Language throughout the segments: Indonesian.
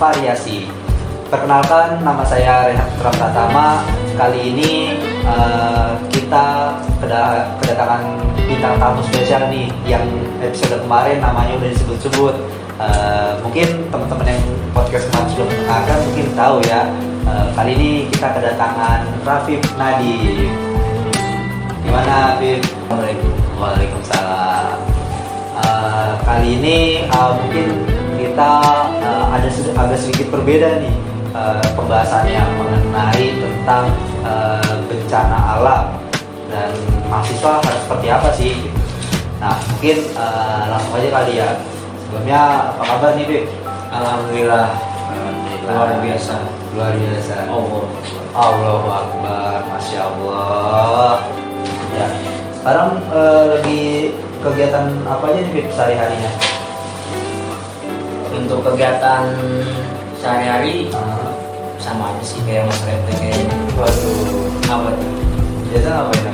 Seru Bervariasi. Perkenalkan, nama saya Renat Pratama. Kali ini uh, kita keda- kedatangan bintang tamu spesial nih yang episode kemarin namanya udah disebut-sebut. Uh, mungkin teman-teman yang podcast kemarin sudah mendengarkan mungkin tahu ya. Uh, kali ini kita kedatangan Rafif Nadi. Gimana, Afif? Waalaikumsalam. Uh, kali ini uh, mungkin kita uh, ada agak sedikit berbeda nih uh, pembahasannya mengenai tentang uh, bencana alam dan mahasiswa harus seperti apa sih? Nah, mungkin uh, langsung aja kali ya. Sebelumnya apa kabar nih, Bib? Alhamdulillah Alhamdulillah. luar biasa. Luar biasa. Allah. Allahu Akbar, Masya Allah. Ya, sekarang eh, lagi kegiatan apa aja nih Bib, sehari-harinya? Untuk kegiatan sehari-hari sama aja sih kayak Mas Rete kayaknya. waduh, Apa tuh? biasa ngapain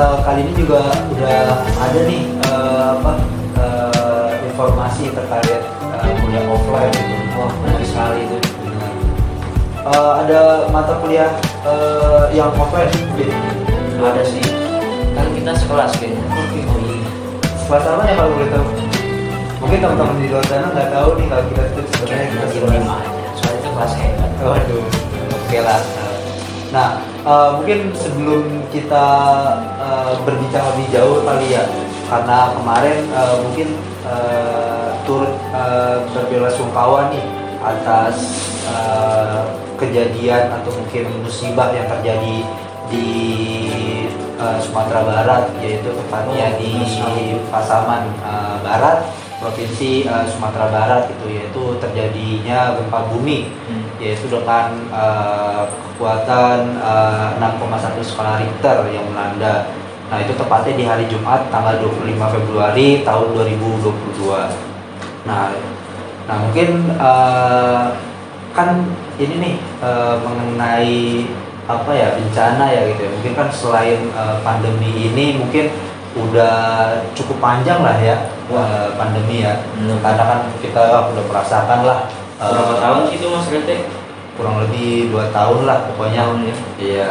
eh, kali ini juga udah ada nih eh, apa eh, informasi terkait eh, kuliah offline gitu. Wah menarik sekali itu. Eh, ada mata kuliah eh, yang offline Bib. Ada sih. Kan kita sekelas kayaknya. Oh iya. kelas apa ya kalau boleh tahu mungkin teman-teman di luar sana nggak tahu nih kalau kita itu sebenarnya kita aja. Soalnya itu kelas hebat. Waduh, oke lah. Nah, eh, mungkin sebelum kita eh, berbicara lebih jauh kali ya, karena kemarin eh, mungkin eh, turut eh, berbelasungkawa nih atas eh, kejadian atau mungkin musibah yang terjadi di eh, Sumatera Barat, yaitu tepatnya di. Pasaman eh, Barat, provinsi eh, Sumatera Barat itu yaitu terjadinya gempa bumi. Yaitu dengan eh, kekuatan eh, 6,1 skala Richter yang melanda. Nah, itu tepatnya di hari Jumat tanggal 25 Februari tahun 2022. Nah, nah mungkin eh, kan ini nih eh, mengenai apa ya bencana ya gitu ya. Mungkin kan selain eh, pandemi ini mungkin udah cukup panjang lah ya eh, pandemi ya. Bener. Karena kan kita udah merasakan lah eh, Berapa tahun sih itu Mas Rete? kurang lebih dua tahun lah pokoknya Tahun ya. iya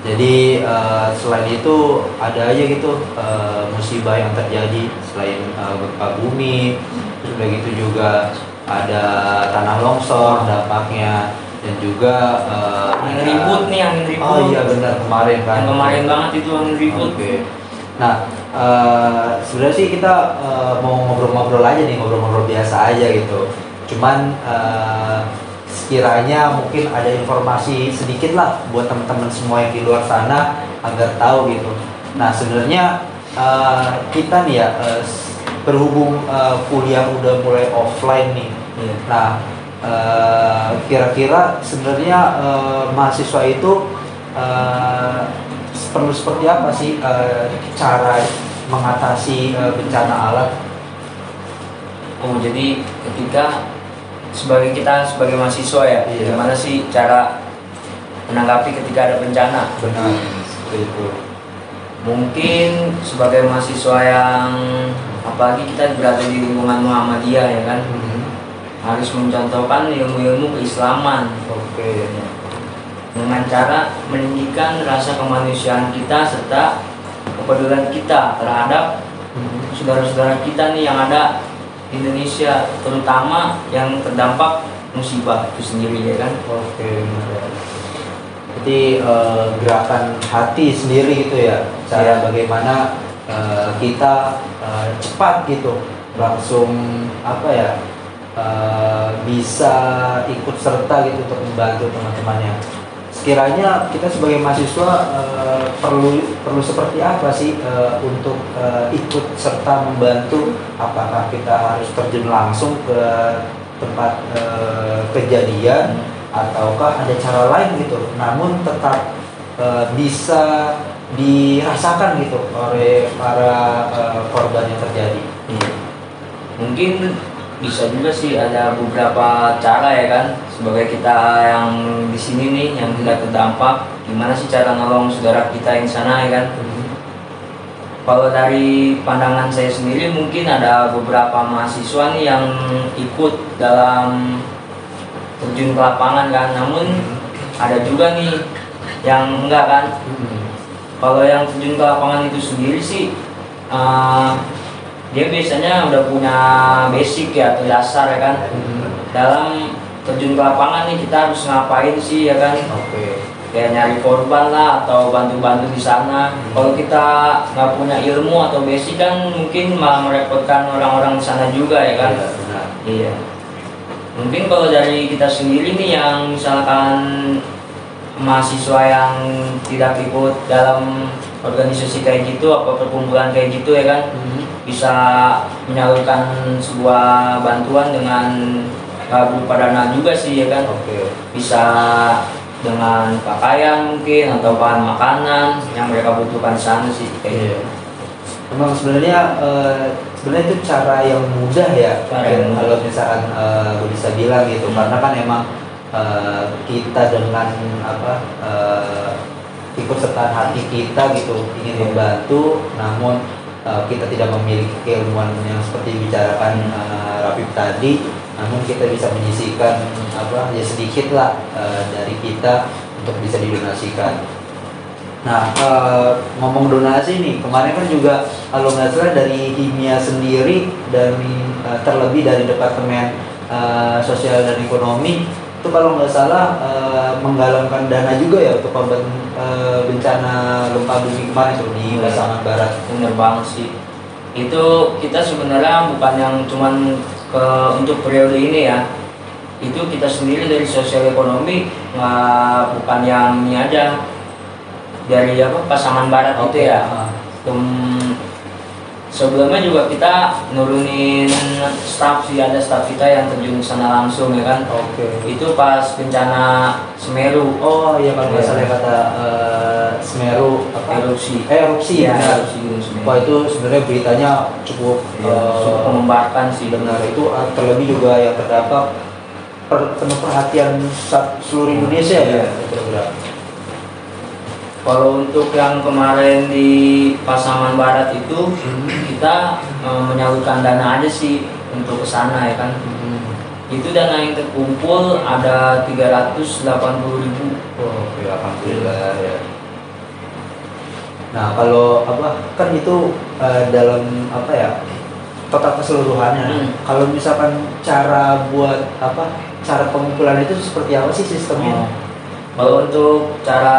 jadi eh, selain itu ada aja gitu eh, musibah yang terjadi selain eh, gempa bumi terus udah gitu juga ada tanah longsor dampaknya dan juga eh, Angin ribut nih, angin ribut. oh iya benar kemarin kan Yang kemarin banget itu angin ribut. Oke. Nah, eh, sebenarnya sih kita eh, mau ngobrol-ngobrol aja nih, ngobrol-ngobrol biasa aja gitu. Cuman eh, sekiranya mungkin ada informasi sedikit lah buat teman-teman semua yang di luar sana agar tahu gitu. Nah, sebenarnya eh, kita nih ya eh, berhubung eh, kuliah udah mulai offline nih. Iya. Nah, eh, kira-kira sebenarnya eh, mahasiswa itu eh, perlu seperti apa sih eh, cara mengatasi eh, bencana alam? Oh jadi ketika sebagai kita sebagai mahasiswa ya, Iya. gimana sih cara menanggapi ketika ada bencana? Benar, seperti itu. Mungkin sebagai mahasiswa yang apalagi kita berada di lingkungan Muhammadiyah ya kan, harus mencontohkan ilmu-ilmu keislaman Oke. dengan cara meninggikan rasa kemanusiaan kita serta kepedulian kita terhadap saudara-saudara kita nih yang ada di Indonesia terutama yang terdampak musibah itu sendiri ya kan Oke. Jadi eh, gerakan hati sendiri gitu ya, cara Iya. bagaimana eh, kita eh, cepat gitu, langsung apa ya eh, bisa ikut serta gitu untuk membantu teman-temannya. Sekiranya kita sebagai mahasiswa eh, perlu perlu seperti apa sih eh, untuk eh, ikut serta membantu? Apakah kita harus terjun langsung ke tempat eh, kejadian ataukah ada cara lain gitu namun tetap uh, bisa dirasakan gitu oleh para uh, korban yang terjadi iya. mungkin bisa juga sih ada beberapa cara ya kan sebagai kita yang di sini nih yang tidak terdampak gimana sih cara nolong saudara kita yang sana ya kan? Kalau dari pandangan saya sendiri mungkin ada beberapa mahasiswa nih yang ikut dalam terjun ke lapangan kan? Namun ada juga nih yang enggak kan? Kalau yang terjun ke lapangan itu sendiri sih uh, dia biasanya udah punya basic ya atau dasar ya kan? Dalam terjun ke lapangan nih kita harus ngapain sih ya kan okay. kayak nyari korban lah atau bantu-bantu di sana hmm. kalau kita nggak punya ilmu atau basic kan mungkin malah merepotkan orang-orang di sana juga ya kan iya, iya mungkin kalau dari kita sendiri nih yang misalkan mahasiswa yang tidak ikut dalam organisasi kayak gitu apa perkumpulan kayak gitu ya kan hmm. bisa menyalurkan sebuah bantuan dengan berupa dana juga sih ya kan okay. bisa dengan pakaian mungkin atau bahan makanan yang mereka butuhkan sana sih kayak yeah. gitu. Emang sebenarnya uh, sebenarnya itu cara yang mudah ya cara yang kalau misalkan uh, bisa bilang gitu hmm. karena kan emang uh, kita dengan apa uh, ikut serta hati kita gitu ingin hmm. membantu namun uh, kita tidak memiliki keilmuan yang seperti bicarakan uh, Rapip tadi namun kita bisa menyisikan apa ya sedikit lah uh, dari kita untuk bisa didonasikan Nah, e, ngomong donasi nih, kemarin kan juga kalau nggak salah dari Himia sendiri dan e, terlebih dari Departemen e, Sosial dan Ekonomi itu kalau nggak salah e, menggalangkan dana juga ya untuk korban e, bencana gempa bumi kemarin tuh di Pasaman Barat. Bener banget sih. Itu kita sebenarnya bukan yang cuman ke untuk periode ini ya. Itu kita sendiri dari sosial ekonomi nggak bukan yang ini aja dari apa pasangan barat okay. itu ya um, sebelumnya juga kita nurunin staff sih ada staff kita yang terjun ke sana langsung ya kan? Oke. Okay. itu pas bencana Semeru. Oh iya kalau nggak salah kata uh, Semeru apa? Erupsi. Eh erupsi ya, ya erupsi Semeru. wah itu sebenarnya beritanya cukup ya, uh, cukup membahayakan sih. benar. Itu uh, terlebih juga yang terdampak per, penuh perhatian seluruh Indonesia ya, ya kalau untuk yang kemarin di Pasaman Barat itu hmm. kita e, menyalurkan dana aja sih untuk ke sana ya kan. Hmm. Itu dana yang terkumpul ada 380 ribu. Oh, ya alhamdulillah ya. Nah kalau apa kan itu e, dalam apa ya total keseluruhannya. Hmm. Kalau misalkan cara buat apa cara pengumpulan itu seperti apa sih sistemnya? Oh. Kalau untuk cara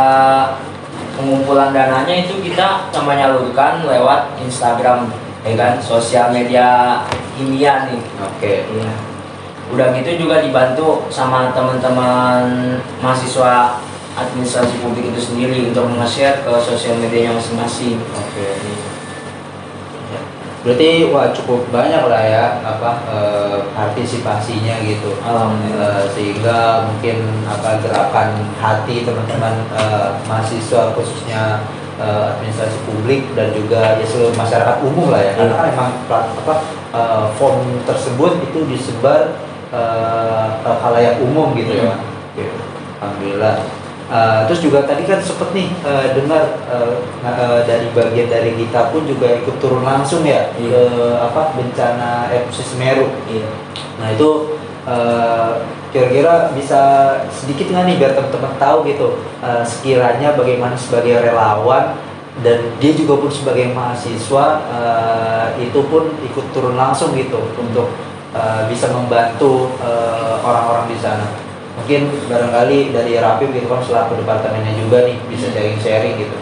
pengumpulan dananya itu kita menyalurkan lewat Instagram ya kan? Sosial media ilmiah nih. Oke. Okay. iya. Udah gitu juga dibantu sama teman-teman mahasiswa administrasi publik itu sendiri untuk nge-share ke sosial medianya masing-masing. Oke. okay berarti wah cukup banyak lah ya apa e, partisipasinya gitu. E, sehingga mungkin apa gerakan hati teman-teman e, mahasiswa khususnya e, administrasi publik dan juga ya seluruh masyarakat umum lah ya. Karena kan memang apa e, form tersebut itu disebar e, halayak umum gitu ya. Iya. alhamdulillah Uh, terus juga tadi kan sempet nih uh, dengar uh, uh, dari bagian dari kita pun juga ikut turun langsung ya iya. ke apa bencana erupsi Semeru. Iya. Nah itu kira-kira uh, bisa sedikit nggak nih biar teman-teman tahu gitu uh, sekiranya bagaimana sebagai relawan dan dia juga pun sebagai mahasiswa uh, itu pun ikut turun langsung gitu untuk uh, bisa membantu orang-orang uh, di sana mungkin barangkali dari Rapi gitu kan selaku departemennya juga nih bisa sharing-sharing gitu.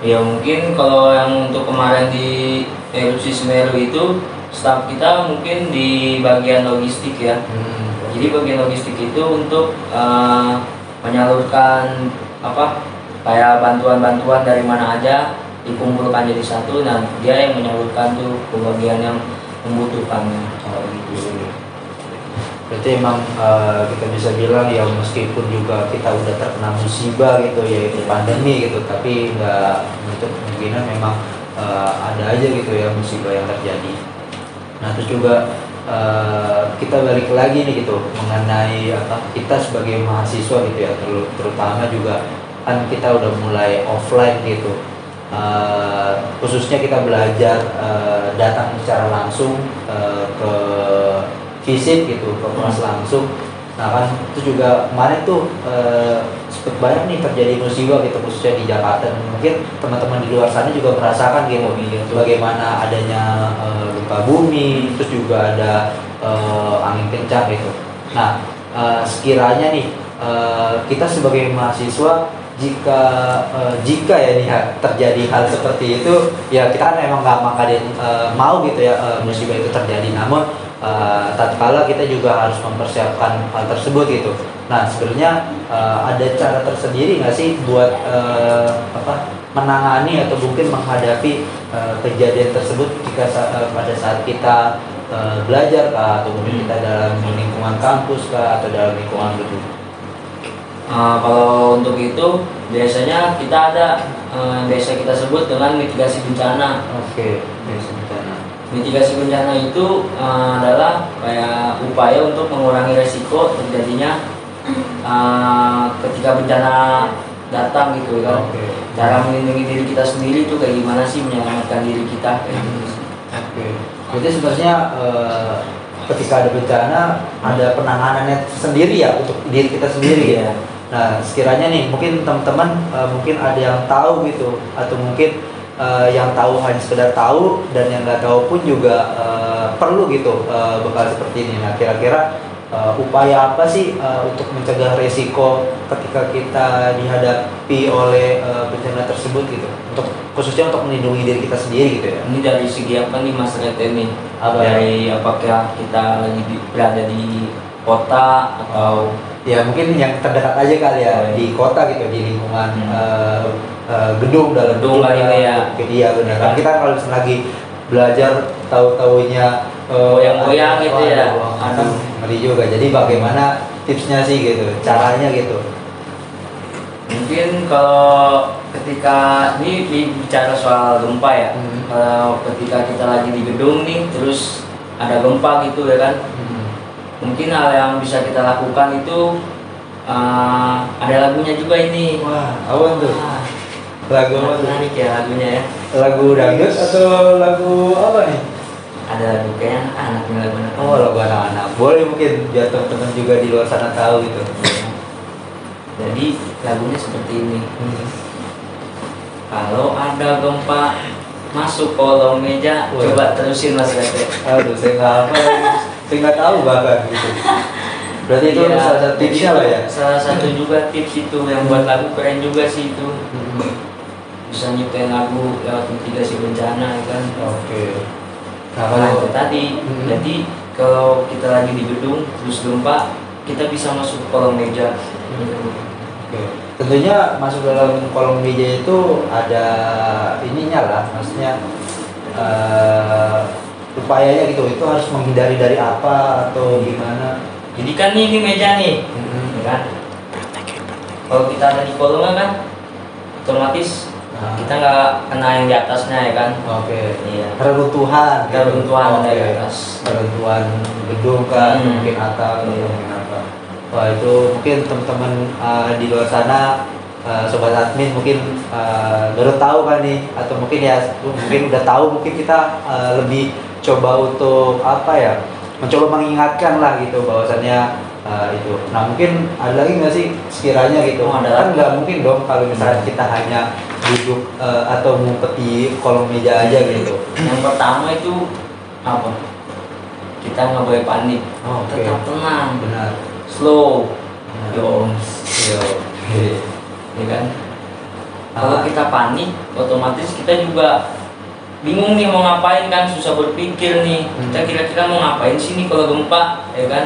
Ya mungkin kalau yang untuk kemarin di erupsi Semeru itu staff kita mungkin di bagian logistik ya. Hmm. jadi bagian logistik itu untuk uh, menyalurkan apa kayak bantuan-bantuan dari mana aja dikumpulkan jadi satu dan dia yang menyalurkan tuh ke bagian yang membutuhkannya berarti emang uh, kita bisa bilang ya meskipun juga kita udah terkena musibah gitu yaitu pandemi gitu tapi nggak untuk kemungkinan memang uh, ada aja gitu ya musibah yang terjadi. Nah itu juga uh, kita balik lagi nih gitu mengenai apa kita sebagai mahasiswa gitu ya terutama juga kan kita udah mulai offline gitu. Uh, khususnya kita belajar uh, datang secara langsung uh, ke visit gitu ke kelas hmm. langsung. Nah kan itu juga kemarin tuh eh, banyak nih terjadi musibah gitu khususnya di Jakarta. Dan mungkin teman-teman di luar sana juga merasakan gitu iya, bagaimana adanya eh, gempa bumi terus juga ada eh, angin kencang gitu. Nah eh, sekiranya nih eh, kita sebagai mahasiswa jika uh, jika ya nih terjadi hal seperti itu ya kita kan memang nggak mengadain uh, mau gitu ya uh, musibah itu terjadi. Namun uh, tatkala kita juga harus mempersiapkan hal tersebut gitu. Nah sebenarnya uh, ada cara tersendiri nggak sih buat uh, apa menangani atau mungkin menghadapi uh, kejadian tersebut jika uh, pada saat kita uh, belajar kah atau mungkin kita dalam lingkungan kampus kah atau dalam lingkungan gedung? Uh, kalau untuk itu biasanya kita ada uh, biasa kita sebut dengan mitigasi bencana. Oke, okay mitigasi bencana itu uh, adalah kayak upaya untuk mengurangi resiko terjadinya uh, ketika bencana datang gitu kan. Okay. Cara melindungi diri kita sendiri itu kayak gimana sih menyelamatkan diri kita kayak gitu Oke. Okay. Jadi sebenarnya uh, ketika ada bencana ada penanganannya sendiri ya untuk diri kita sendiri ya. Nah sekiranya nih mungkin teman-teman uh, mungkin ada yang tahu gitu atau mungkin uh, yang tahu hanya sekedar tahu dan yang nggak tahu pun juga uh, perlu gitu uh, bekal seperti ini. Nah kira-kira uh, upaya apa sih uh, untuk mencegah resiko ketika kita dihadapi oleh uh, bencana tersebut gitu? Untuk khususnya untuk melindungi diri kita sendiri gitu ya? Ini dari segi apa nih Mas Rete ini? Apa dari ya? apakah kita lagi di, berada di kota atau ya mungkin yang terdekat aja kali ya iya. di kota gitu di lingkungan hmm. uh, uh, gedung dalam gedung lah ini ya. Iya benar. Kan kita kalau lagi belajar tahu-taunya uh, goyang-goyang gitu ya. aduh ngeri juga. Jadi bagaimana tipsnya sih gitu caranya gitu. Mungkin kalau ketika ini bicara soal gempa ya. Hmm. kalau ketika kita lagi di gedung nih terus ada gempa gitu ya kan. Hmm. Mungkin hal yang bisa kita lakukan itu uh, ada lagunya juga ini. Wah apa tuh? Ah, lagu menarik ya lagunya ya. Lagu dangdut atau lagu apa nih? Ada lagu kayak anak anak lagu anak. Oh lagu anak-anak. Boleh mungkin biar teman-teman juga di luar sana tahu gitu. Jadi lagunya seperti ini. Hmm. kalau ada gempa masuk kolong meja Wah. coba terusin mas Rete. Aduh saya nggak apa saya nggak tahu bahkan gitu. Berarti itu ya, salah satu tipsnya lah ya? salah satu juga tips itu yang buat lagu keren juga sih itu bisa nyiptain lagu lewat mitigasi bencana ya kan oke okay. nah, kalau itu tadi hmm. jadi kalau kita lagi di gedung terus gempa kita bisa masuk kolong meja hmm. okay. tentunya masuk dalam kolong meja itu ada ininya lah maksudnya uh, upayanya gitu itu harus menghindari dari apa atau gimana jadi kan nih ini meja nih hmm. kan kalau kita ada di kolong kan otomatis kita nggak kena yang di atasnya ya kan oke okay. iya reruntuhan reruntuhan okay. dari atas reruntuhan gedung kan hmm. mungkin atap iya. mungkin apa wah itu mungkin teman-teman uh, di luar sana uh, sobat admin mungkin uh, baru tahu kan nih atau mungkin ya mungkin udah tahu mungkin kita uh, lebih coba untuk apa ya mencoba mengingatkan lah gitu bahwasannya uh, itu. Nah mungkin ada lagi nggak sih sekiranya gitu? Oh, ada kan nggak mungkin dong kalau misalnya kita hanya duduk uh, atau ngumpet di kolong meja aja gitu? Yang pertama itu apa? Kita nggak boleh panik. Oh, okay. tetap tenang. Benar. Slow. Benar. yo. Yo. Ya kan? Kalau kita panik otomatis kita juga bingung nih mau ngapain kan? Susah berpikir nih. Kita hmm. kira-kira mau ngapain sih nih kalau gempa? Ya kan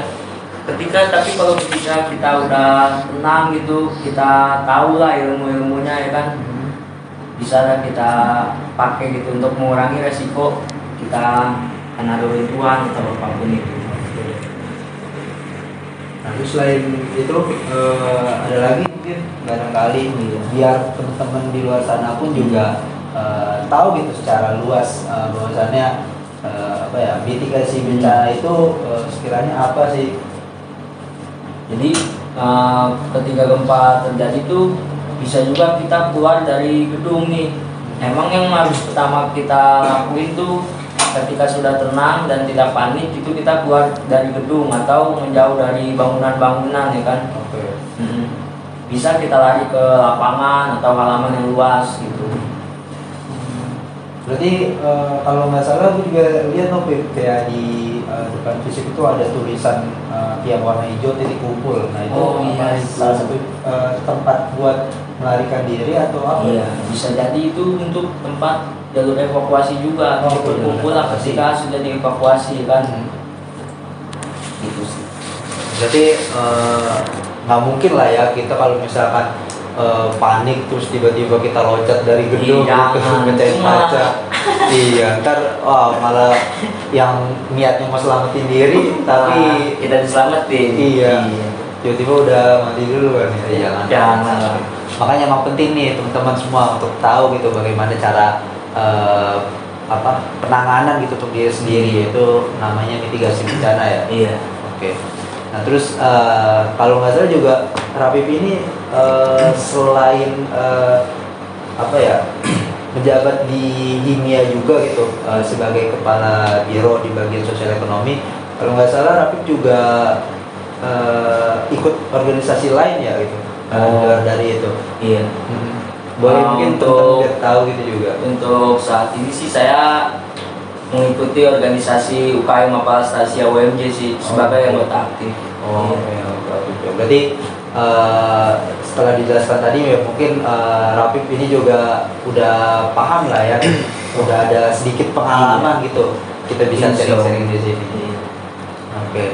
ketika tapi kalau ketika kita udah tenang gitu kita tahu lah ilmu-ilmunya ya kan bisa kita pakai gitu untuk mengurangi resiko kita kena reruntuhan atau apa pun itu Nah, selain itu eh, ada lagi mungkin barangkali Iya. biar teman-teman di luar sana pun juga eh, tahu gitu secara luas eh, bahwasannya eh, apa ya mitigasi bencana itu eh, sekiranya apa sih? Jadi eh, ketika gempa terjadi itu bisa juga kita keluar dari gedung nih. Emang yang harus pertama kita lakuin tuh ketika sudah tenang dan tidak panik itu kita keluar dari gedung atau menjauh dari bangunan-bangunan ya kan. Oke. Mm. Bisa kita lari ke lapangan atau halaman yang luas gitu. Berarti eh, kalau nggak salah aku juga lihat Pip, kayak di depan fisik itu ada tulisan eh, yang warna hijau titik kumpul. Nah itu Oh, iya. salah satu eh, tempat buat melarikan diri atau apa? Iya, bisa jadi itu untuk tempat jalur evakuasi juga. Oh, Oh, jalur berkumpul lah evakuasi. ketika sudah dievakuasi kan. Hmm. Gitu sih. Berarti eh, nggak mungkin lah ya kita kalau misalkan eh, panik terus tiba-tiba kita loncat dari gedung Iya, gitu mecahin Cuma- kaca. Iya, ntar wah, malah yang niatnya mau selamatin diri tapi Nah, kita diselamatin. Iya. tiba-tiba udah mati dulu kan ya. Jangan. Jangan lah. Makanya emang penting nih teman-teman semua untuk tahu gitu bagaimana cara eh, apa penanganan gitu untuk diri sendiri yaitu namanya mitigasi bencana ya. Iya. Oke. Nah terus eh, kalau nggak salah juga Rapip ini eh, selain eh, apa ya menjabat di Himia juga gitu eh, sebagai kepala biro di bagian sosial ekonomi. Kalau nggak salah Rapip juga eh, ikut organisasi lain ya gitu. eh, Oh. dari itu. Iya. Hmm. Boleh Ah, mungkin untuk- tahu gitu juga. Untuk saat ini sih saya mengikuti organisasi UKM Mapala Stasia UMJ sih sebagai Oke. anggota aktif. Oh, ya. Berarti eh, setelah dijelaskan tadi ya mungkin eh, Rapip ini juga udah paham lah ya, udah ada sedikit pengalaman gitu. Kita bisa Allah. sharing-sharing di sini. Iya. Oke.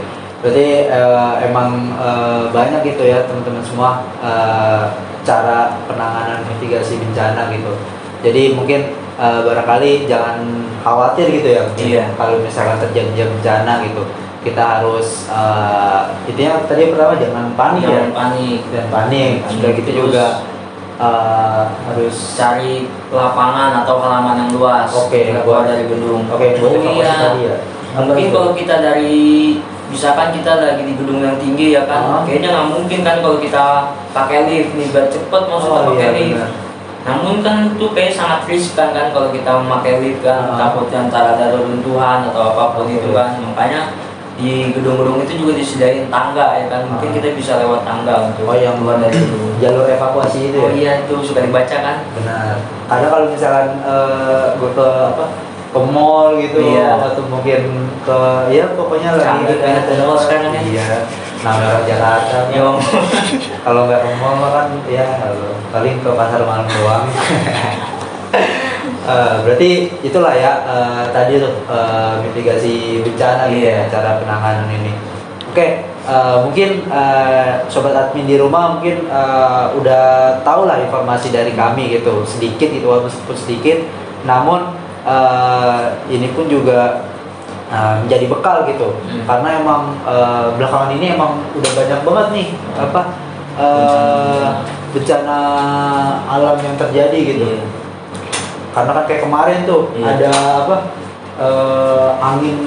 Berarti eh, emang eh, banyak gitu ya teman-teman semua eh, cara penanganan mitigasi bencana gitu. Jadi mungkin eh, barangkali jangan khawatir gitu ya. Iya. Kalau misalkan terjadi bencana gitu, kita harus eh, intinya tadi pertama jangan panik ya. Jangan panik. Dan panik. Sudah gitu Terus juga eh, harus cari lapangan atau halaman yang luas. Oke, buat- keluar dari gedung. Oke, buat Oh, iya. tadi ya. Mungkin itu? kalau kita dari misalkan kita lagi di gedung yang tinggi ya kan, kayaknya nggak mungkin kan kalau kita pakai lift nih biar cepet masuk Oh, pakai iya, lift. benar. Namun kan itu kayak sangat riskan kan kalau kita memakai lift kan, Ah. takutnya antara ada runtuhan atau apa pun Oke. itu kan. Makanya di gedung-gedung itu juga disediain tangga ya kan, mungkin Ah. kita bisa lewat tangga untuk Oh yang keluar dari gedung. jalur evakuasi itu Oh ya? iya itu suka dibaca kan? Benar. Karena kalau misalkan eh, gue ke apa ke mall gitu Iya. atau mungkin ke ya pokoknya lagi Canggih banget ya, mall sekarang ya. Iya. Orang Jakarta. Yo. Kalau nggak ke mall kan ya paling ke pasar malam doang. Eh, berarti itulah ya eh, tadi tuh eh, mitigasi bencana gitu ya Iya. cara penanganan ini. Oke, eh, mungkin eh, sobat admin di rumah mungkin eh, udah tahu lah informasi dari kami gitu sedikit itu meskipun sedikit, namun eh, ini pun juga eh, menjadi bekal gitu Hmm. karena emang eh, belakangan ini emang udah banyak banget nih apa eh, bencana alam yang terjadi gitu Iya. Karena kan kayak kemarin tuh Iya. ada apa eh, angin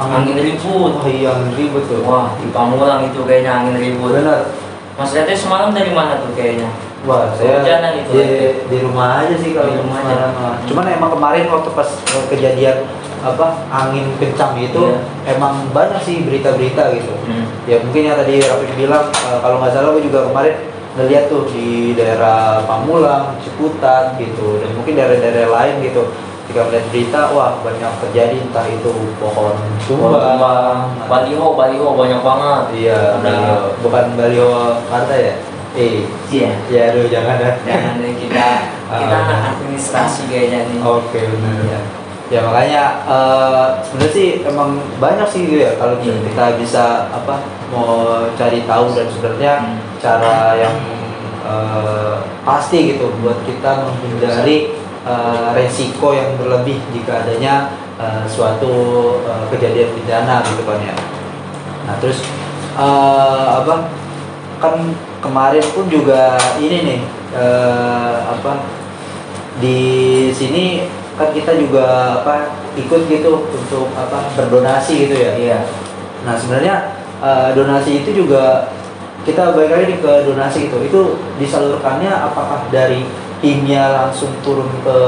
Angin ribut. oh iya angin ribut tuh Wah, di Pamulang itu kayaknya angin ribut. benar Mas Rete semalam dari mana tuh kayaknya? wah saya Hujanan itu di, di rumah aja sih kalau Di rumah aja. semalam. Ah. cuman emang kemarin waktu pas eh, kejadian apa angin kencang itu Iya. emang banyak sih berita-berita gitu Hmm. ya mungkin yang tadi Rafi bilang eh, kalau nggak salah gue juga kemarin ngeliat tuh di daerah Pamulang, Ciputat gitu dan mungkin daerah-daerah lain gitu ketika melihat berita wah banyak terjadi entah itu pohon tumbang baliho, baliho banyak banget. iya Ada- baliho. bukan baliho partai ya eh Iya. ya aduh jangan ya Jangan deh kita kita Ah. anak administrasi kayaknya nih. Oke benar. Iya. Ya makanya eh, sebenarnya sih emang banyak sih gitu ya kalau Iya. kita bisa apa mau cari tahu dan sebenarnya Hmm. cara yang eh, pasti gitu buat kita menghindari eh, resiko yang berlebih jika adanya eh, suatu eh, kejadian bencana gitu kan ya. Nah terus eh, apa kan kemarin pun juga ini nih eh, apa di sini kan kita juga apa ikut gitu untuk apa berdonasi gitu ya Iya. Nah sebenarnya eh, donasi itu juga kita balik lagi ke donasi itu itu disalurkannya apakah dari timnya langsung turun ke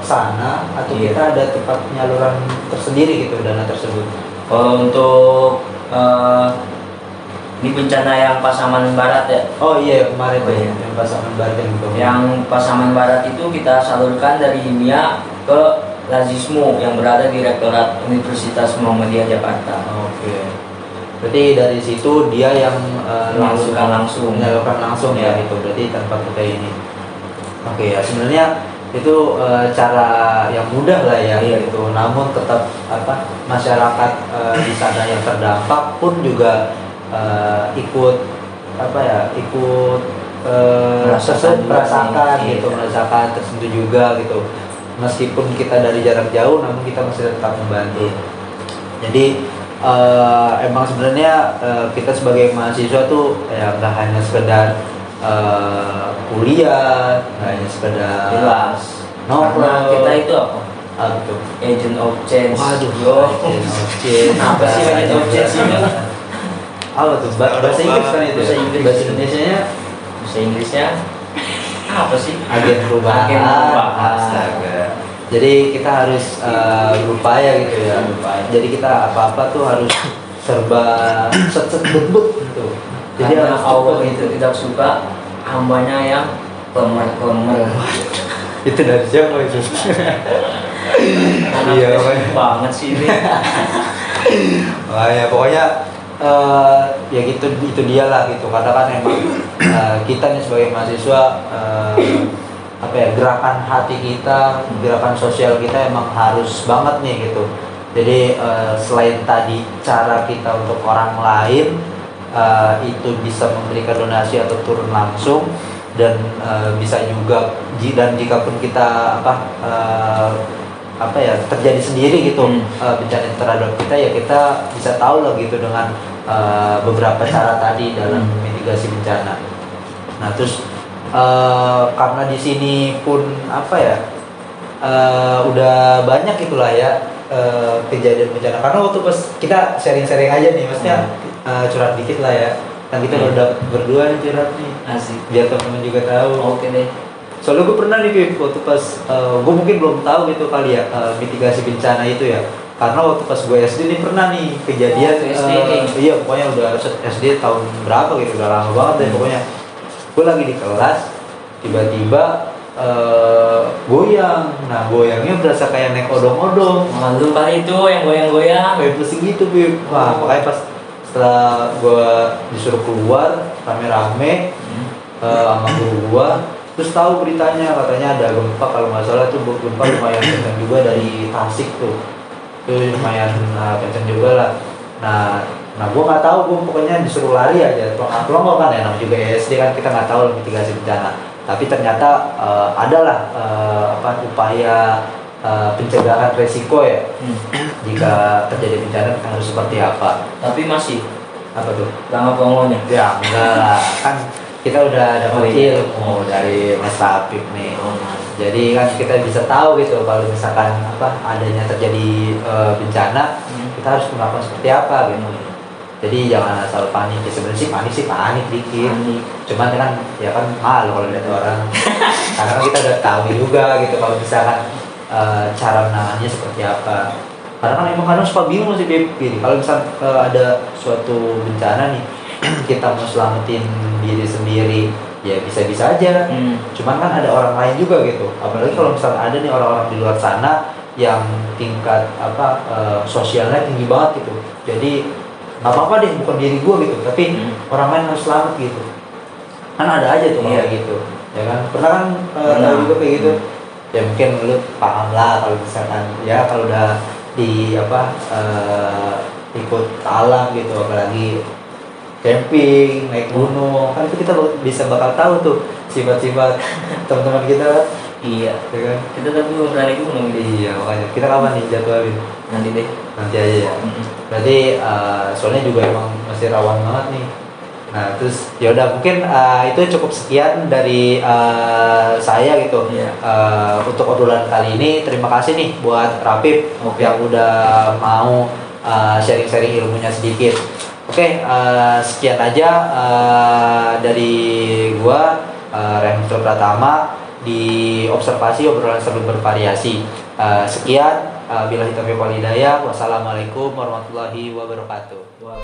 sana atau Iya. kita ada tempat penyaluran tersendiri gitu dana tersebut? Kalau untuk eh, di bencana yang Pasaman Barat ya, Oh iya kemarin Oh, tuh iya. yang pasangan Banten gitu. yang Pasaman Barat itu kita salurkan dari Himia ke Lazismu yang berada di Rektorat Universitas Muhammadiyah Jakarta. Oke. Berarti dari situ dia yang eh, langsung langsung. menyalurkan langsung ya Iya. gitu. Berarti tanpa kita ini. Oke ya sebenarnya itu eh, cara yang mudah lah ya Iya. gitu. Namun tetap apa masyarakat eh, di sana yang terdampak pun juga eh, ikut apa ya ikut eh, Merasakan gitu Iya. merasakan tersentuh juga gitu. Meskipun kita dari jarak jauh, namun kita masih tetap membantu. Jadi eh, emang sebenarnya eh, kita sebagai mahasiswa tuh ya nggak hanya sekedar eh, kuliah, nggak hanya sekedar Jelas. nongkrong. Karena kita itu apa? apa tuh? Agent of change. Waduh, Yo. Oke, Apa sih agent of change ini? Apa tuh? Ba- Bahasa Inggris kan itu? Bahasa ya? Inggris. Bahasa Indonesia-nya Bahasa Inggrisnya apa sih? agen perubahan. Agen perubahan. Ah. Astaga. Jadi kita harus eh, berupaya gitu ya. Berupaya. Jadi kita apa-apa tuh harus serba set-set bebut gitu. Jadi Karena harus Allah itu tidak suka hambanya yang pemer-pemer. itu dari siapa itu? Iya, banget sih ini. Wah ya pokoknya eh, ya gitu itu dia lah gitu. Karena kan emang eh, kita nih sebagai mahasiswa eh, apa ya gerakan hati kita gerakan sosial kita emang harus banget nih gitu. Jadi eh, selain tadi cara kita untuk orang lain eh, itu bisa memberikan donasi atau turun langsung dan eh, bisa juga dan jika pun kita apa eh, apa ya terjadi sendiri gitu Hmm. eh, bencana terhadap kita ya kita bisa tahu lah gitu dengan eh, beberapa cara tadi dalam Hmm. mitigasi bencana. Nah terus eh, karena di sini pun apa ya eh, udah banyak itulah ya eh, kejadian bencana karena waktu pas kita sharing-sharing aja nih maksudnya eh, curhat dikit lah ya kan kita Hmm. udah berdua nih curhat nih Asik. biar teman-teman juga tahu Oke deh. Soalnya gue pernah nih Pip, waktu pas gue mungkin belum tahu gitu kali ya eh, mitigasi bencana itu ya karena waktu pas gue SD nih pernah nih kejadian Oh, SD eh, nih. iya pokoknya udah SD tahun berapa gitu udah lama banget deh Hmm. pokoknya gue lagi di kelas tiba-tiba eh, goyang nah goyangnya berasa kayak naik odong-odong Malu kali itu yang goyang-goyang. kayak pusing gitu Pip wah makanya pas setelah gue disuruh keluar rame-rame Hmm. eh, sama guru gua terus tahu beritanya katanya ada gempa kalau nggak salah tuh gempa lumayan kencang juga dari Tasik tuh. Itu lumayan uh, kencang juga lah. Nah nah gua nggak tahu gua pokoknya disuruh lari aja. Pelongo pelongo kan ya namanya juga SD kan kita nggak tahu mitigasi bencana. Tapi ternyata eh, ada lah eh, apa upaya eh, pencegahan resiko ya. Hmm. jika terjadi bencana harus seperti apa. Tapi masih? Apa tuh? Lama pongonya. Ya enggak lah, kan kita udah dapat Oh, iya. ilmu dari Mas Tapip nih. Oh, Jadi kan kita bisa tahu gitu kalau misalkan apa adanya terjadi eh, bencana, Hmm. kita harus melakukan seperti apa gitu. Jadi jangan asal panik. Ya, sebenarnya sih panik sih panik dikit. Panik. Cuman kan ya kan malu kalau lihat orang. Karena kan kita udah tahu juga gitu kalau misalkan eh, cara menangannya seperti apa. Karena kan emang kadang suka bingung sih Beb. Kalau misal eh, ada suatu bencana nih, kita mau selamatin diri sendiri, ya bisa-bisa aja. Hmm. Cuman kan ada orang lain juga gitu. Apalagi kalau misalnya ada nih orang-orang di luar sana yang tingkat apa eh, sosialnya tinggi banget gitu. Jadi nggak apa-apa deh bukan diri gue gitu, tapi Hmm. orang lain harus selamat gitu. Kan ada aja tuh Iya. kayak gitu. Ya kan? Pernah kan eh, tahu juga kayak gitu. Ya mungkin lu paham lah kalau misalkan ya kalau udah di apa eh, ikut alam gitu apalagi camping, naik gunung, kan itu kita bisa bakal tahu tuh sifat-sifat teman-teman kita, Iya. ya kan? Kita tapi belum berani gunung ini. Iya, makanya kita kapan nih jadwalin? nanti deh nanti aja ya berarti eh, soalnya juga emang masih rawan banget nih nah terus ya udah mungkin eh, itu cukup sekian dari eh, saya gitu Iya. Eh, untuk obrolan kali ini terima kasih nih buat Rapip Oke. yang udah mau eh, sharing-sharing ilmunya sedikit oke eh, sekian aja eh, dari gua uh, Pratama di observasi obrolan seru bervariasi Eh, sekian uh, bila hitam walidaya wassalamualaikum warahmatullahi wabarakatuh Wow.